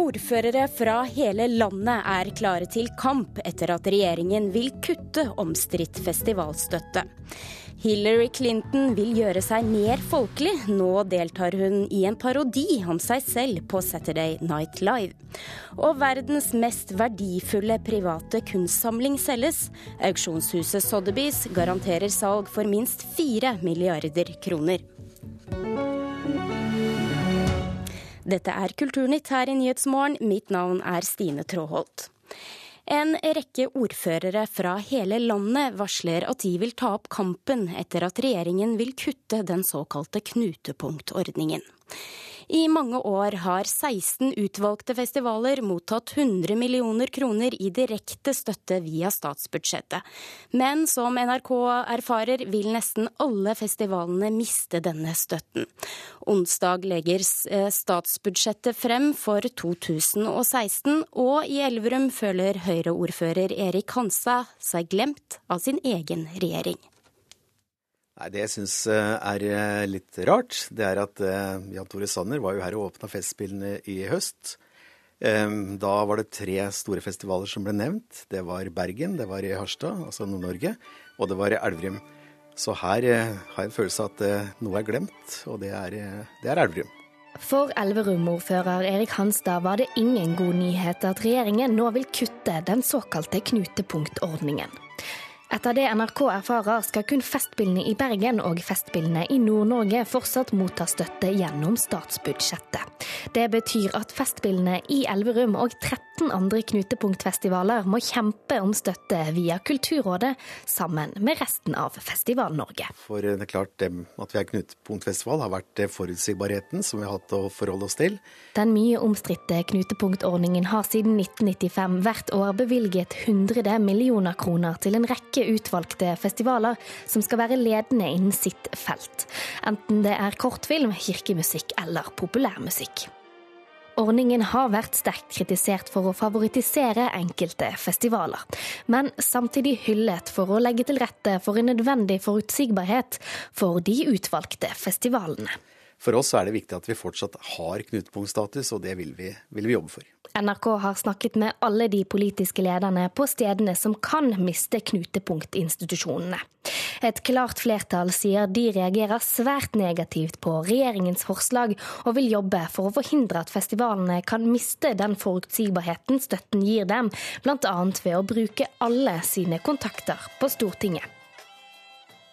Ordførere fra hele landet er klare til kamp etter at regjeringen vil kutte omstridt festivalstøtte. Hillary Clinton vil gjøre seg mer folkelig. Nå deltar hun i en parodi om seg selv på Saturday Night Live. Og verdens mest verdifulle private kunstsamling selges. Auksjonshuset Sotheby's garanterer salg for minst fire milliarder kroner. Dette er Kulturnytt her i Nyhetsmorgen. Mitt navn er Stine Tråholt. En rekke ordførere fra hele landet varsler at de vil ta opp kampen etter at regjeringen vil kutte den såkalte knutepunktordningen. I mange år har 16 utvalgte festivaler mottatt 100 millioner kroner i direkte støtte via statsbudsjettet. Men som NRK erfarer, vil nesten alle festivalene miste denne støtten. Onsdag legger eh, statsbudsjettet frem for 2016, og i Elverum føler Høyre-ordfører Erik Hansa seg glemt av sin egen regjering. Nei, Det jeg syns eh, er eh, litt rart, det er at eh, Jan Tore Sanner var jo her og åpna Festspillene i høst. Da var det tre store festivaler som ble nevnt. Det var Bergen, det var i Harstad, altså Nord-Norge, og det var i Elverum. Så her har jeg en følelse av at noe er glemt, og det er, det er Elverum. For Elverum-ordfører Erik Hanstad var det ingen god nyhet at regjeringen nå vil kutte den såkalte knutepunktordningen. Etter det NRK erfarer, skal kun Festspillene i Bergen og Festspillene i Nord-Norge fortsatt motta støtte gjennom statsbudsjettet. Det betyr at Festspillene i Elverum og 13 andre knutepunktfestivaler må kjempe om støtte via Kulturrådet, sammen med resten av Festival-Norge. For det er klart det at vi er knutepunktfestival har vært forutsigbarheten som vi har hatt å forholde oss til. Den mye omstridte knutepunktordningen har siden 1995 hvert år bevilget 100 millioner kroner til en rekke rekke utvalgte festivaler som skal være ledende innen sitt felt. Enten det er kortfilm, kirkemusikk eller populærmusikk. Ordningen har vært sterkt kritisert for å favoritisere enkelte festivaler, men samtidig hyllet for å legge til rette for en nødvendig forutsigbarhet for de utvalgte festivalene. For oss er det viktig at vi fortsatt har knutepunktstatus, og det vil vi, vil vi, jobbe for. NRK har snakket med alle de politiske lederne på stedene som kan miste knutepunktinstitusjonene. Et klart flertall sier de reagerer svært negativt på regjeringens forslag, og vil jobbe for å forhindre at festivalene kan miste den forutsigbarheten støtten gir dem, bl.a. ved å bruke alle sine kontakter på Stortinget.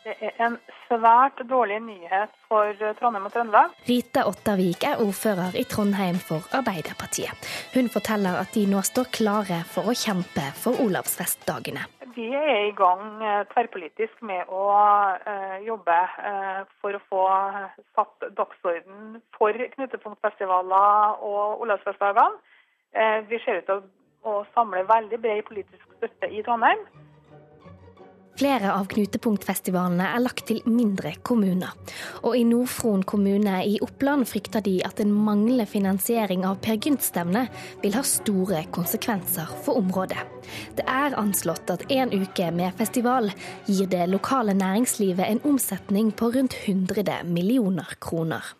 Det er en svært dårlig nyhet for Trondheim og Trøndelag. Rita Ottervik er ordfører i Trondheim for Arbeiderpartiet. Hun forteller at de nå står klare for å kjempe for Olavsfestdagene. Vi er i gang eh, tverrpolitisk med å uh, jobbe for å få satt dagsorden for knutepunktfestivaler og Olavsfestdagene. Vi ser ut til å samle veldig bred politisk støtte i Trondheim. Flere av knutepunktfestivalene er lagt til mindre kommuner. Og i Nord-Fron kommune i Oppland frykter de at en manglende finansiering av Per Gynt-stevnet vil ha store konsekvenser for området. Det er anslått at en uke med festival gir det lokale næringslivet en omsetning på rundt 100 millioner kroner.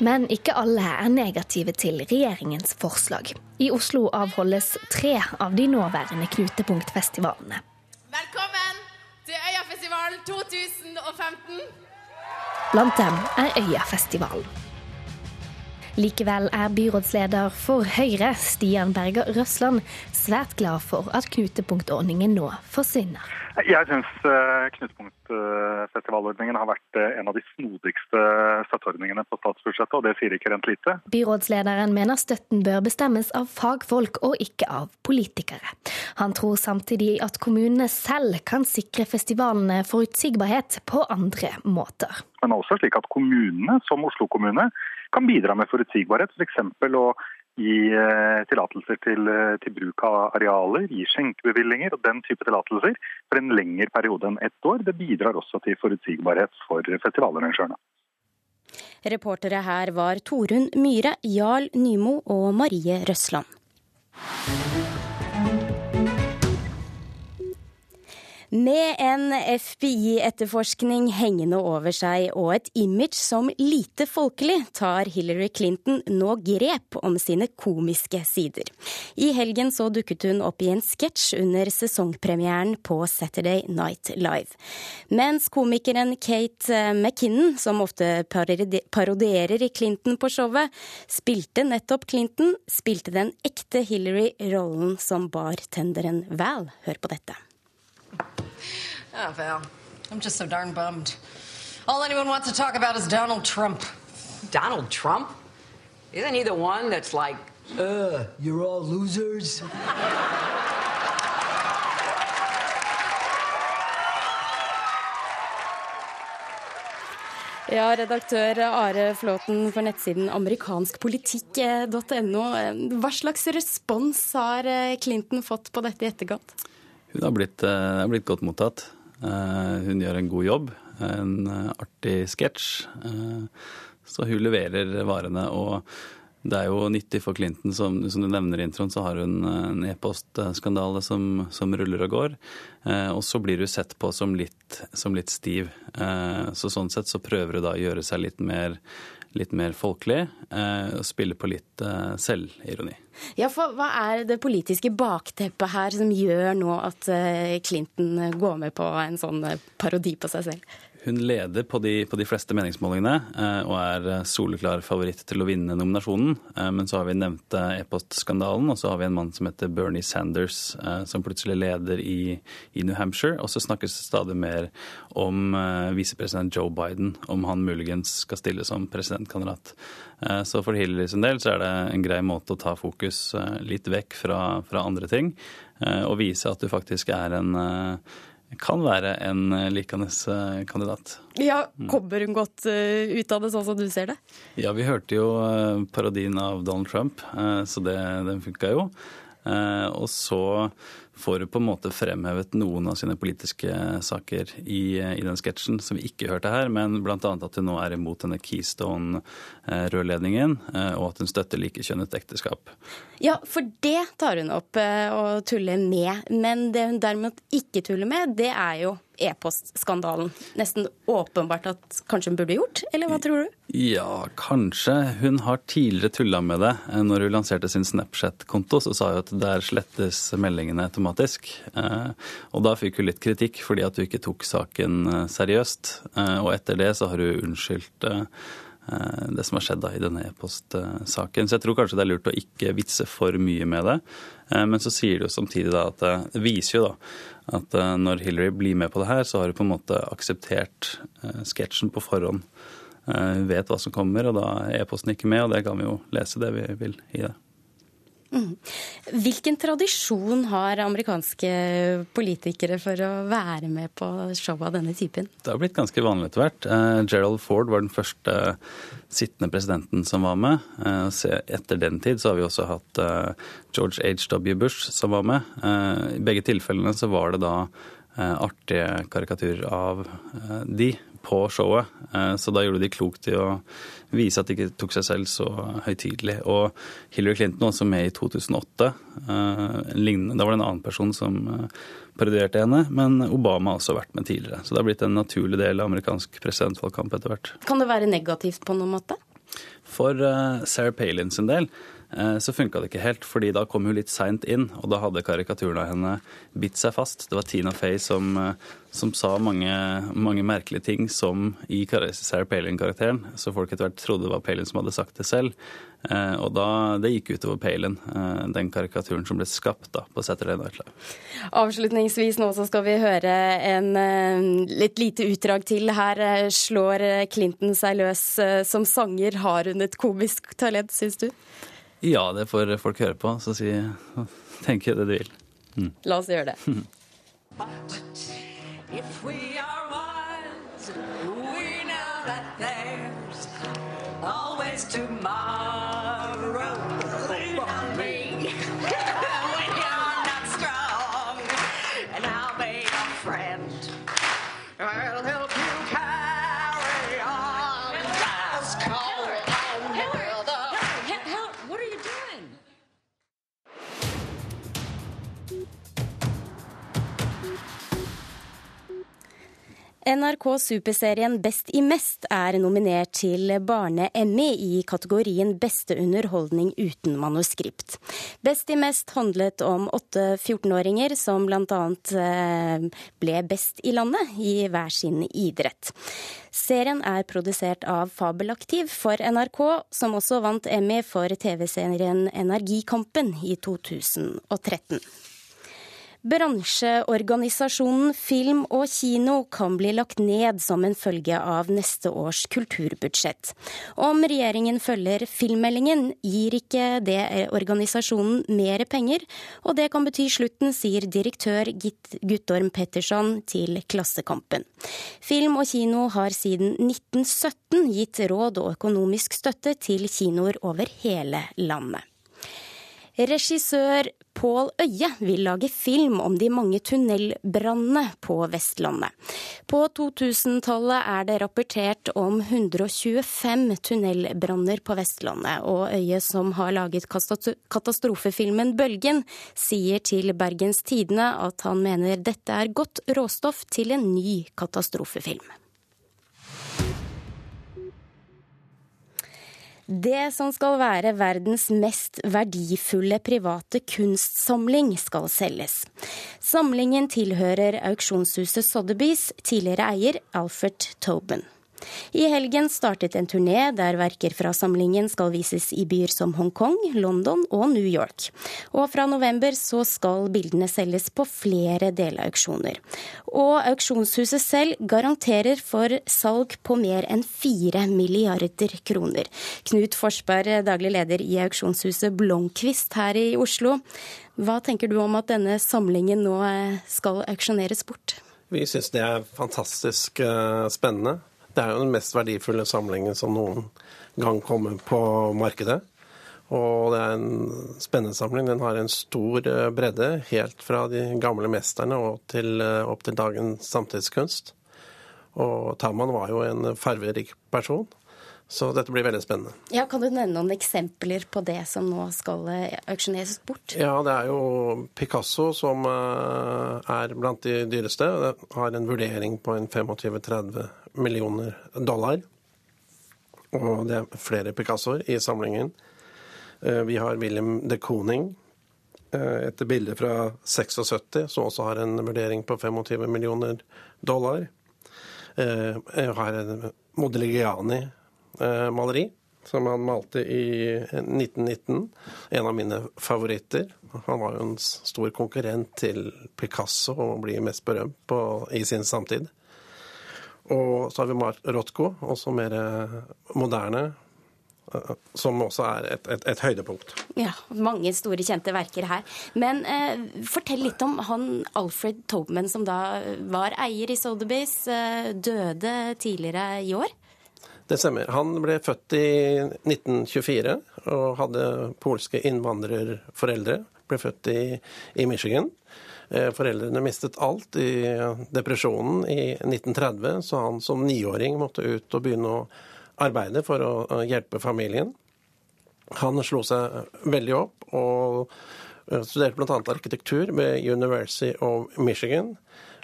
Men ikke alle er negative til regjeringens forslag. I Oslo avholdes tre av de nåværende knutepunktfestivalene. Velkommen til Øyafestivalen 2015. Blant dem er Øyafestivalen. Likevel er byrådsleder for Høyre, Stian Berger Røsland, svært glad for at knutepunktordningen nå forsvinner. Jeg syns uh, knutepunktfestivalordningen har vært uh, en av de snodigste støtteordningene på statsbudsjettet, og det sier ikke rent lite. Byrådslederen mener støtten bør bestemmes av fagfolk og ikke av politikere. Han tror samtidig at kommunene selv kan sikre festivalene forutsigbarhet på andre måter. Men også slik at kommunene, som Oslo kommune, kan bidra med forutsigbarhet, f.eks. For å gi eh, tillatelser til, eh, til, bruk av arealer, gi skjenkebevillinger og den type tillatelser for en lengre periode enn ett år. Det bidrar også til forutsigbarhet for festivalarrangørene. Reportere her var Torunn Myhre, Jarl Nymo og Marie Røsland. Med en FBI-etterforskning hengende over seg og et image som lite folkelig, tar Hillary Clinton nå grep om sine komiske sider. I helgen så dukket hun opp i en sketsj under sesongpremieren på Saturday Night Live. Mens komikeren Kate McKinnon, som ofte parodierer Clinton på showet, spilte nettopp Clinton, spilte den ekte Hillary rollen som bartenderen Val. Hør på dette. Oh, Val, I'm just so darn bummed. All anyone wants to talk about is Donald Trump. Donald Trump? Isn't he the one that's like, uh, you're all losers? Ja, redaktør Are Flåten for nettsiden amerikanskpolitikk.no. Hva slags respons har Clinton fått på dette i etterkant? Hun har blitt, uh, blitt godt mottatt. Uh, hun gjør en god jobb. En uh, artig sketsj. så hun leverer varene. Og det er jo nyttig for Clinton, som, som du nevner i introen, så har hun en e-postskandale som, som, ruller og går. og så blir hun sett på som litt, som litt stiv. så sånn sett så prøver hun da å gjøre seg litt mer litt mer folkelig eh, og spille på litt eh, selvironi. Ja, for Hva er det politiske bakteppet her som gjør nå at eh, Clinton går med på en sånn parodi på seg selv? Hun leder på de, på de fleste meningsmålingene eh, og er eh, soleklar favoritt til å vinne nominasjonen. Eh, men så har vi nevnte e-postskandalen, og så har vi en mann som heter Bernie Sanders, som plutselig leder i, i New Hampshire. Og så snakkes det stadig mer om visepresident Joe Biden, om han muligens skal stille som presidentkandidat. Så for Hillary sin del så er det en grei måte å ta fokus litt vekk fra, fra andre ting, og vise at du faktisk er en kan være en eh, likende eh, kandidat. Ja, Kommer hun godt eh, ut av det, sånn som du ser det? Ja, vi hørte jo parodien av Donald Trump, så det, den funka jo. Og så får på en måte fremhevet noen av sine politiske saker i, i den sketsjen som vi ikke hørte her, men bl.a. at hun nå er imot denne Keystone-rørledningen, og at hun støtter likekjønnet ekteskap. Ja, for det tar hun opp og tuller med. Men det hun derimot ikke tuller med, det er jo e-postskandalen. Nesten åpenbart at kanskje hun burde gjort, eller hva tror du? Ja, kanskje. Hun har tidligere tulla med det. Når hun lanserte sin Snapchat-konto, så sa hun at der slettes meldingene automatisk. Eh, og da fikk hun litt kritikk fordi at hun ikke tok saken eh, seriøst. Eh, og etter det så har hun unnskyldt det som har skjedd da i denne e-postsaken. Så jeg tror kanskje det er lurt å ikke vitse for mye med det. Men så sier det jo samtidig da at det viser jo da at når Hillary blir med på det her, så har hun på en måte akseptert sketsjen på forhånd. Hun vet hva som kommer, og da er e-posten ikke med, og det kan vi jo lese det vi vil i det. Mm. Hvilken tradisjon har amerikanske politikere for å være med på show av denne typen? Det har blitt ganske vanlig etter hvert. Uh, Gerald Ford var den første sittende presidenten som var med. Uh, etter den tid så har vi også hatt uh, George H.W. Bush som var med. I begge tilfellene så var det da artige karikaturer av de på showet. Eh, så da gjorde de klokt i å vise at de ikke tok seg selv så høytidelig. Og Hillary Clinton var også med i 2008. Eh, da var det en annen person som eh, parodierte henne, men Obama har også vært med tidligere. Så det har blitt en naturlig del av amerikansk presidentvalgkamp etter hvert. Kan det være negativt på noen måte? For Sarah Palin sin del så funka det ikke helt, fordi da kom hun litt seint inn, og da hadde karikaturen av henne bitt seg fast. Det var Tina Fey som, eh, som sa mange, mange, merkelige ting som i Sarah Palin-karakteren, så folk etter hvert trodde det var Palin som hadde sagt det selv. Eh, og da, det gikk utover Palin, den karikaturen som ble skapt da, på Saturday Night Live. Avslutningsvis nå så skal vi høre en litt lite utdrag til. Her slår Clinton seg løs som sanger. Har hun et komisk talent, syns du? Ja, det får folk høre på, så si, tenke det du vil. Mm. La oss gjøre det. Mm. But NRK Superserien Best i mest er nominert til Barne-Emmy i kategorien Beste underholdning uten manuskript. Best i mest handlet om åtte 14-åringer som bl.a. Eh, ble best i landet i hver sin idrett. Serien er produsert av Fabelaktiv for NRK, som også vant Emmy for TV-serien Energikampen i 2013. Bransjeorganisasjonen Film og Kino kan bli lagt ned som en følge av neste års kulturbudsjett. Om regjeringen følger filmmeldingen, gir ikke det organisasjonen mer penger, og det kan bety slutten, sier direktør Guttorm Petterson til Klassekampen. Film og kino har siden 1917 gitt råd og økonomisk støtte til kinoer over hele landet. Regissør Pål Øye vil lage film om de mange tunnelbrannene på Vestlandet. På 2000-tallet er det rapportert om 125 tunnelbranner på Vestlandet, og Øye, som har laget katastrofefilmen 'Bølgen', sier til Bergens Tidende at han mener dette er godt råstoff til en ny katastrofefilm. Det som skal være verdens mest verdifulle private kunstsamling, skal selges. Samlingen tilhører auksjonshuset Sotheby's tidligere eier Alfred Tobin. I helgen startet en turné der verker fra samlingen skal vises i byer som Hongkong, London og New York. Og fra november så skal bildene selges på flere delauksjoner. Og auksjonshuset selv garanterer for salg på mer enn fire milliarder kroner. Knut Forsberg, daglig leder i auksjonshuset Blomkvist her i Oslo. Hva tenker du om at denne samlingen nå skal auksjoneres bort? Vi syns det er fantastisk eh, spennende. Det er jo den mest verdifulle samlingen som noen gang kommer på markedet. Og det er en spennende samling. Den har en stor eh, bredde, helt fra de gamle mesterne og til, eh, opp til dagens samtidskunst. Og Taman var jo en farverik person. Så dette blir veldig spennende. Ja, Kan du nevne noen eksempler på det som nå skal eh, auksjoneres bort? Ja, det er jo Picasso som er blant de dyreste. Har en vurdering på en 25-30 millioner dollar. Og det er flere Picassoer i samlingen. Eh, vi har William de Kooning, etter et bilde fra 76, som også har en vurdering på 25 millioner dollar. Eh, jeg har en Modigliani-maleri, som han malte i 1919. En av mine favoritter. Han var jo en stor konkurrent til Picasso og blir mest berømt på, i sin samtid. Og så har vi Mark Rotko, også mer eh, moderne. Eh, som også er et, et, et, høydepunkt. Ja, mange store, kjente verker her. Men eh, fortell litt om han Alfred Tobman, som da var eier i Sotheby's, eh, døde tidligere i år? Det stemmer. Han ble født i 1924 og hadde polske innvandrerforeldre. Ble født i, i Michigan. Eh, foreldrene mistet alt i depresjonen i 1930, så han som niåring måtte ut og begynne å arbeide for å hjelpe familien. Han slo seg veldig opp og eh, studerte bl.a. arkitektur ved University of Michigan.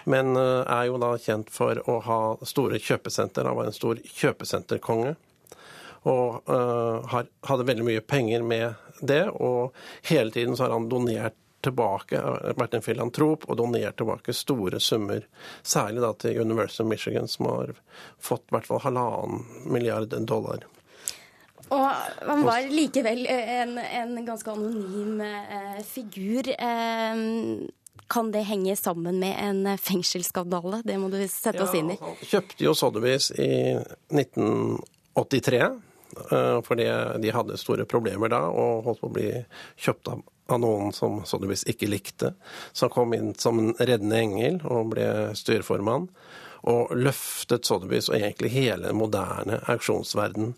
Men eh, er jo da kjent for å ha store kjøpesenter. Han var en stor kjøpesenterkonge. Og hadde veldig mye penger med det. Og hele tiden så har han donert tilbake, vært en filantrop og donert tilbake store summer. Særlig da til University of Michigan, som har fått i hvert fall halvannen milliard dollar. Og han var likevel en, en ganske anonym eh, figur. Eh, kan det henge sammen med en fengselsskandale? Det må du sette oss inn i. Ja, han kjøpte jo Sotheby's i 1983. Eh, fordi de hadde store problemer da og holdt på å bli kjøpt av av noen som Sotheby's ikke likte, som kom inn som en reddende engel og ble styreformann. Og løftet Sotheby's og egentlig hele moderne auksjonsverden.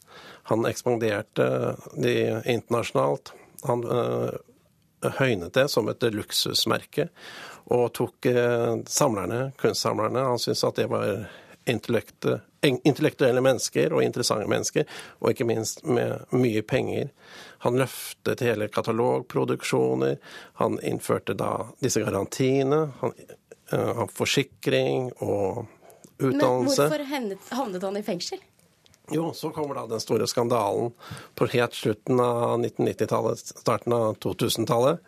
Han ekspanderte de internasjonalt. Han øh, høynet det som et luksusmerke og tok øh, samlerne, kunstsamlerne Han syntes at det var intellektuelle mennesker og interessante mennesker, og ikke minst med mye penger. Han løftet hele katalogproduksjoner. Han innførte da disse garantiene. Han, uh, forsikring og utdannelse. Men hvorfor havnet han i fengsel? Jo, så kommer da den store skandalen på helt slutten av 1990-tallet, starten av 2000-tallet,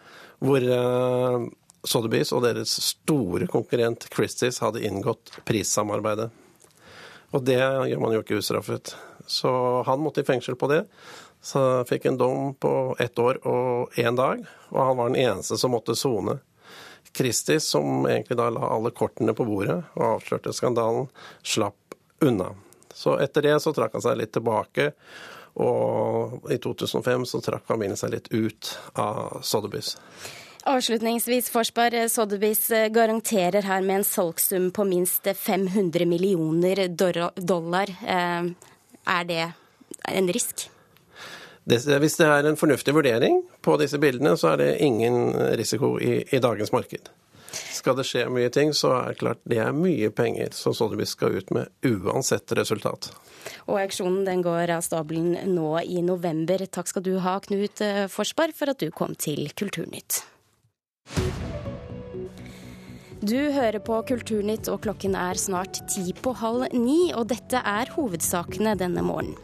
hvor uh, Sotheby's og deres store konkurrent Christies hadde inngått prissamarbeidet. Og det gjør man jo ikke ustraffet. Så han måtte i fengsel på det. Så fikk en dom på ett år og én dag, og han var den eneste som måtte sone. Kristi, som egentlig da la alle kortene på bordet og avslørte skandalen, slapp unna. Så etter det så trakk han seg litt tilbake, og i 2005 så trakk familien seg litt ut av Sotheby's. Avslutningsvis, Forsberg. Sotheby's garanterer her med en salgssum på minst 500 millioner dollar. Eh, er det en risk? Hvis det er en fornuftig vurdering på disse bildene, så er det ingen risiko i, i dagens marked. Skal det skje mye ting, så er det klart det er mye penger som Sotheby's skal ut med, uansett resultat. Og auksjonen den går av stabelen nå i november. Takk skal du ha, Knut Forsberg, for at du kom til Kulturnytt. Du hører på Kulturnytt, og klokken er snart ti på halv ni, og dette er hovedsakene denne morgenen.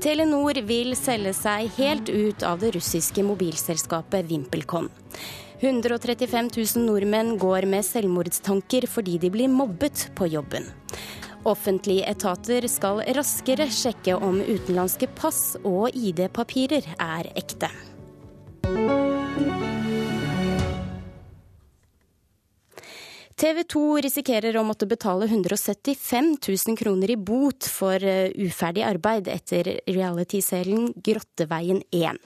Telenor vil selge seg helt ut av det russiske mobilselskapet VimpelCom. 135 000 nordmenn går med selvmordstanker fordi de blir mobbet på jobben. Offentlige etater skal raskere sjekke om utenlandske pass og ID-papirer er ekte. TV 2 risikerer å måtte betale 175 000 kroner i bot for eh, uferdig arbeid etter realityserien Grotteveien 1.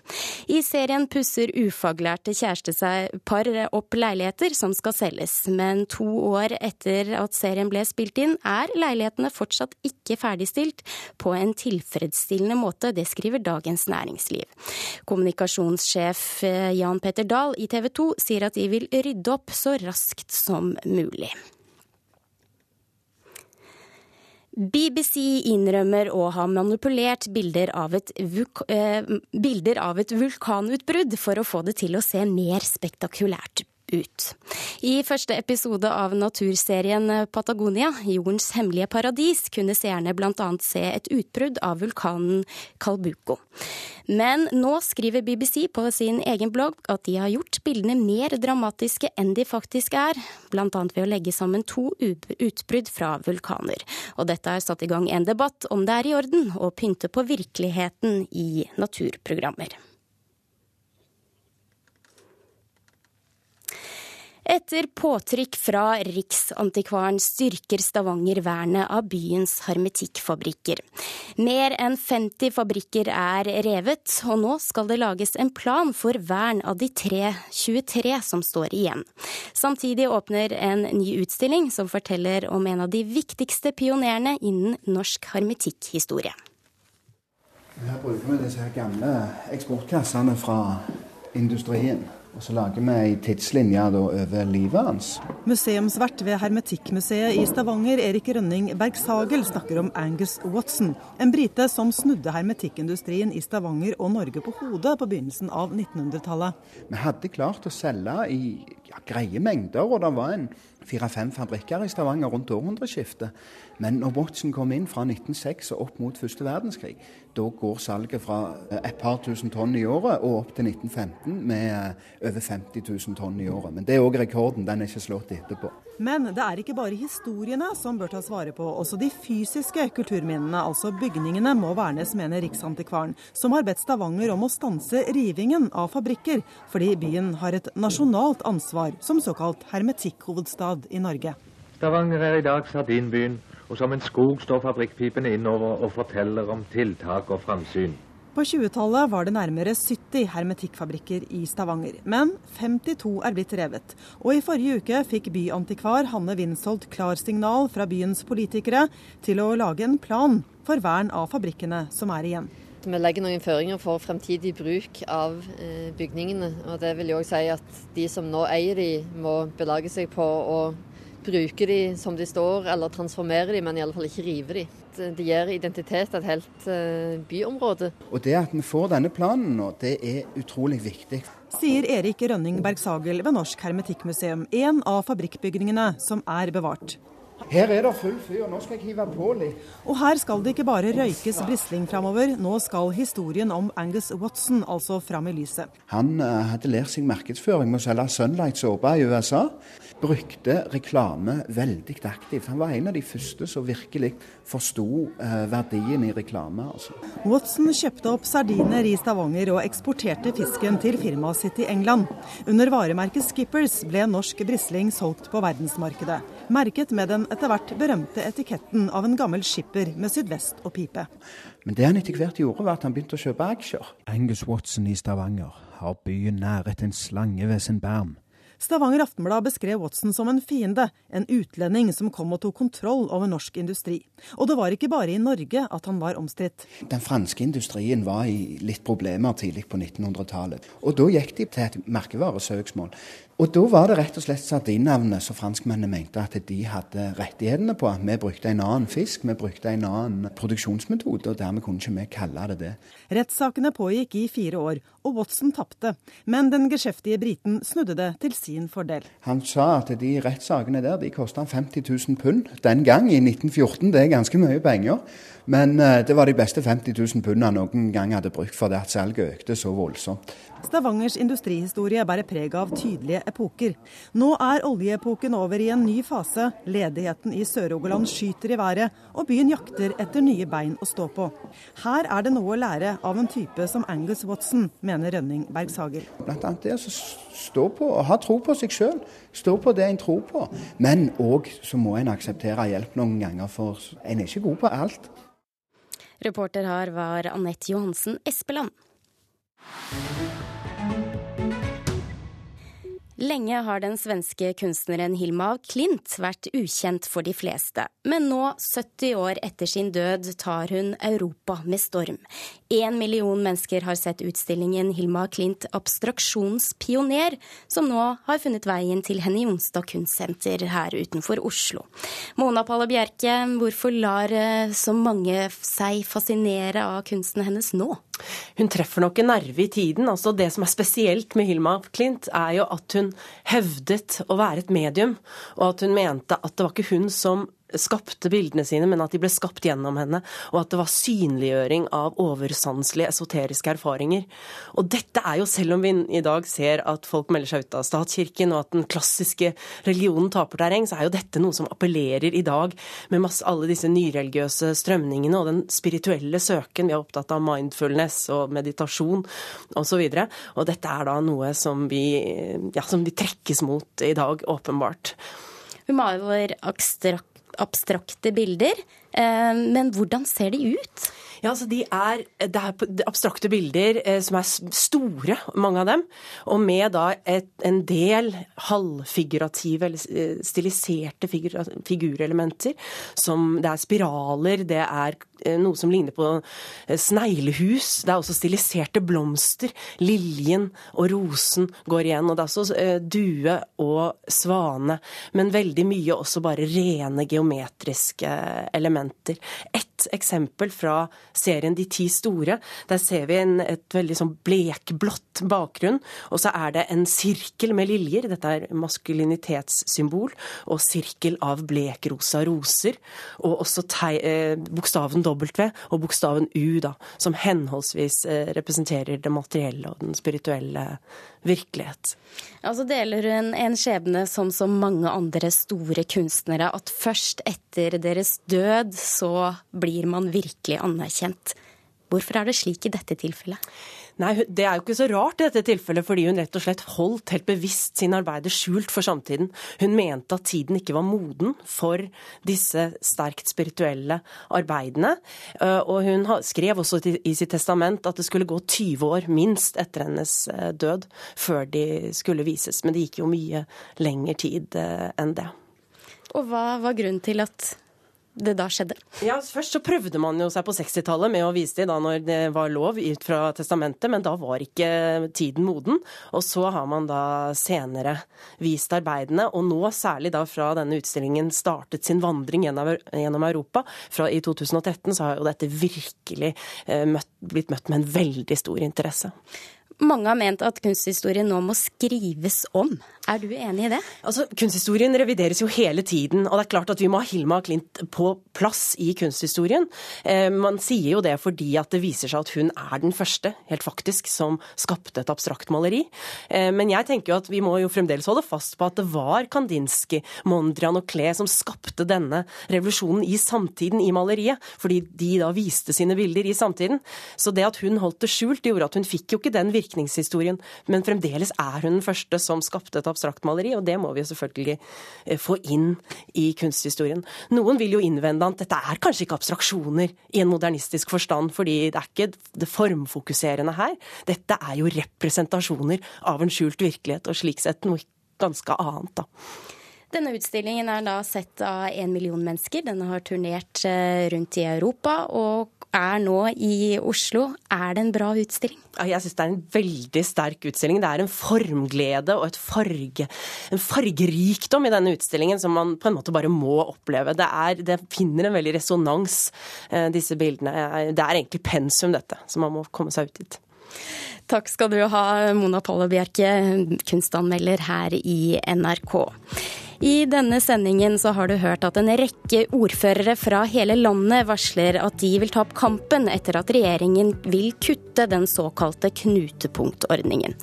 I serien pusser ufaglærte kjærestepar opp leiligheter som skal selges, men to år etter at serien ble spilt inn, er leilighetene fortsatt ikke ferdigstilt på en tilfredsstillende måte. Det skriver Dagens Næringsliv. Kommunikasjonssjef eh, Jan Petter Dahl i TV 2 sier at de vil rydde opp så raskt som mulig mulig. BBC innrømmer å ha manipulert bilder av, eh, bilder av et vulkanutbrudd for å få det til å se mer spektakulært ut. I første episode av naturserien Patagonia, jordens hemmelige paradis, kunne seerne bl.a. se et utbrudd av vulkanen Calbuco. Men nå skriver BBC på sin egen blogg at de har gjort bildene mer dramatiske enn de faktisk er, bl.a. ved å legge sammen to utbrudd fra vulkaner. Og dette har satt i gang en debatt om det er i orden å pynte på virkeligheten i naturprogrammer. Etter påtrykk fra Riksantikvaren styrker Stavanger vernet av byens hermetikkfabrikker. Mer enn 50 fabrikker er revet, og nå skal det lages en plan for vern av de 323 som står igjen. Samtidig åpner en ny utstilling som forteller om en av de viktigste pionerene innen norsk hermetikkhistorie. Her bruker vi disse gamle eksportkassene fra industrien. Og så lager vi ei tidslinje over livet hans. Museumsvert ved Hermetikkmuseet i Stavanger, Erik Rønning Bergsagel, snakker om Angus Watson. En brite som snudde hermetikkindustrien i Stavanger og Norge på hodet på begynnelsen av 1900-tallet. Vi hadde klart å selge i ja, greie mengder, og det var en fire-fem fabrikker i Stavanger rundt århundreskiftet. Men når Watson kom inn fra 1906 og opp mot første verdenskrig, da går salget fra eh, et par tusen tonn i året og opp til 1915 med eh, over 50 000 tonn i året. Men det er òg rekorden, den er ikke slått etterpå. Men det er ikke bare historiene som bør tas vare på. Også de fysiske kulturminnene, altså bygningene, må vernes, mener Riksantikvaren, som har bedt Stavanger om å stanse rivingen av fabrikker, fordi byen har et nasjonalt ansvar som såkalt hermetikkhovedstad i Norge. Stavanger er i dag sardinbyen, og som en skog står fabrikkpipene innover og forteller om tiltak og framsyn. På 20-tallet var det nærmere 70 hermetikkfabrikker i Stavanger, men 52 er blitt revet. Og i forrige uke fikk byantikvar Hanne Winsholt klarsignal fra byens politikere til å lage en plan for vern av fabrikkene som er igjen. Vi legger noen føringer for fremtidig bruk av eh, bygningene. og Det vil jo også si at de som nå eier de, må belage seg på å bruke de som de står, eller transformere de, men i alle fall ikke rive de det gir identitet til et helt uh, byområde. Og Det at vi får denne planen nå, det er utrolig viktig. Sier Erik Rønning Bergsagel ved Norsk Hermetikkmuseum, en av fabrikkbygningene som er bevart. Her er det full fyr, nå skal jeg hive på litt. Og her skal det ikke bare røykes brisling framover, nå skal historien om Angus Watson altså fram i lyset. Han uh, hadde lært seg markedsføring med å selge Sunlight-såpe i USA. Brukte reklame veldig aktivt. Han var en av de første som virkelig forsto uh, verdien i reklame. Altså. Watson kjøpte opp sardiner i Stavanger og eksporterte fisken til firmaet sitt i England. Under varemerket Skippers ble norsk brisling solgt på verdensmarkedet merket med den etter hvert berømte etiketten av en gammel skipper med sydvest og pipe. Men det han etter hvert gjorde, var at han begynte å kjøpe aksjer. Angus Watson i Stavanger har byen næret en slange ved sin berm. Stavanger Aftenblad beskrev Watson som en fiende, en utlending som kom og tok kontroll over norsk industri. Og det var ikke bare i Norge at han var omstridt. Den franske industrien var i litt problemer tidlig på 1900-tallet. Og da gikk de til et merkevaresøksmål. Og da var det rett og slett sardinnavnet som franskmennene mente at de hadde rettighetene på. Vi brukte en annen fisk, vi brukte en annen produksjonsmetode, og dermed kunne ikke vi kalle det det. Rettssakene pågikk i fire år, og Watson tapte. Men den geskjeftige briten snudde det til sin fordel. Han sa at de rettssakene der de kosta 50 000 pund den gang, i 1914. Det er ganske mye penger. Men eh, det var de beste 50 000 pundene noen gang hadde brukt for at salget økte så voldsomt. Stavangers industrihistorie bærer preg av tydelige epoker. Nå er oljeepoken over i en ny fase. Ledigheten i Sør-Rogaland skyter i været, og byen jakter etter nye bein å stå på. Her er det noe å lære av en type som Angus Watson, mener Rønning Bergshager. Blant annet det å stå på og ha tro på seg sjøl. Stå på det en tror på. Men òg så må en akseptere hjelp noen ganger, for en er ikke god på alt. Reporter her var Anette Johansen Espeland. Lenge har den svenske kunstneren Hilma av Klint vært ukjent for de fleste, men nå, 70 år etter sin død, tar hun Europa med storm. Én million mennesker har sett utstillingen Hilma av Klint abstraksjonspioner, som nå har funnet veien til Henny Jonstad kunstsenter her utenfor Oslo. Mona Palle Bjerke, hvorfor lar eh, så mange seg fascinere av kunsten hennes nå? Hun treffer nok en nerve i tiden. altså Det som er spesielt med Hilma Klint, er jo at hun hevdet å være et medium, og at hun mente at det var ikke hun som skapte bildene sine, men at de ble skapt gjennom henne, og at det var synliggjøring av oversanselige, esoteriske erfaringer. Og dette er jo, selv om vi i dag ser at folk melder seg ut av statskirken, og at den klassiske religionen taper terreng, så er jo dette noe som appellerer i dag med masse, alle disse nyreligiøse strømningene og den spirituelle søken. Vi er opptatt av mindfulness og meditasjon osv. Og, så og dette er da noe som vi, ja, som vi trekkes mot i dag, åpenbart. Hun maler abstrakt abstrakte bilder. Eh, men hvordan ser de ut? Ja, altså de er, Det er abstrakte bilder eh, som er store, mange av dem. Og med da et, en del halvfigurative eller eh, stiliserte figur, figurelementer. Som det er spiraler, det er noe som ligner på sneglehus. Det er også stiliserte blomster. Liljen og rosen går igjen. Og det er også due og svane. Men veldig mye også bare rene geometriske elementer. Ett eksempel fra serien De ti store. Der ser vi en, et veldig sånn blekblått bakgrunn, og så er det en sirkel med liljer. Dette er maskulinitetssymbol. Og sirkel av blekrosa roser. Og også tei, eh, bokstaven W og bokstaven U, da, som henholdsvis eh, representerer det materielle og den spirituelle virkelighet. Altså deler hun en skjebne som så mange andre store kunstnere, at først etter deres død så blir man virkelig anerkjent. Hvorfor er det slik i dette tilfellet? Nei, Det er jo ikke så rart i dette tilfellet, fordi hun rett og slett holdt helt bevisst sine arbeider skjult for samtiden. Hun mente at tiden ikke var moden for disse sterkt spirituelle arbeidene. Eh, og hun skrev også i sitt testament at det skulle gå 20 år minst etter hennes eh, død før de skulle vises. Men det gikk jo mye lengre tid eh, enn det. Og hva var grunnen til at det da skjedde? Ja, Først så prøvde man jo seg på 60-tallet med å vise det da når det var lov ut fra testamentet, men da var ikke tiden moden. Og så har man da senere vist arbeidene, og nå særlig da fra denne utstillingen startet sin vandring gjennom Europa. Fra I 2013 så har jo dette virkelig eh, møtt, blitt møtt med en veldig stor interesse. Mange har ment at kunsthistorien nå må skrives om. Er du enig i det? Altså, Kunsthistorien revideres jo hele tiden, og det er klart at vi må ha Hilma Klint på plass i kunsthistorien. Eh, man sier jo det fordi at det viser seg at hun er den første, helt faktisk, som skapte et abstrakt maleri. Eh, men jeg tenker jo at vi må jo fremdeles holde fast på at det var Kandinsky, Mondrian og Klee som skapte denne revolusjonen i samtiden i maleriet, fordi de da viste sine bilder i samtiden. Så det at hun holdt det skjult, gjorde at hun fikk jo ikke den virkningshistorien, men fremdeles er hun den første som skapte et abstrakt maleri, og det må vi jo selvfølgelig eh, få inn i kunsthistorien. Noen vil jo innvende at dette er kanskje ikke abstraksjoner i en modernistisk forstand, fordi det er ikke det formfokuserende her. Dette er jo representasjoner av en skjult virkelighet, og slik sett noe ganske annet, da. Denne utstillingen er da sett av en million mennesker. Den har turnert eh, rundt i Europa og er nå i Oslo. Er det en bra utstilling? Jeg syns det er en veldig sterk utstilling. Det er en formglede og farge, en fargerikdom i denne utstillingen som man på en måte bare må oppleve. Det, er, det finner en veldig resonans, eh, disse bildene. Det er egentlig pensum, dette, så man må komme seg ut dit. Takk skal du ha, Mona Palle Bjerke, kunstanmelder her i NRK. I denne sendingen så har du hørt at en rekke ordførere fra hele landet varsler at de vil ta opp kampen etter at regjeringen vil kutte den såkalte knutepunktordningen.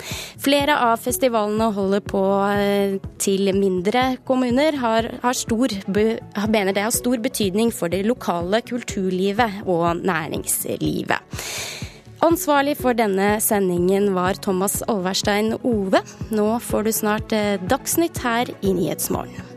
Flere av festivalene holder på eh, til mindre kommuner, har, har stor, mener det har stor betydning for det lokale kulturlivet og næringslivet. Ansvarlig for denne sendingen var Thomas Olverstein Ove. Nå får du snart eh, Dagsnytt her i Nyhetsmorgen.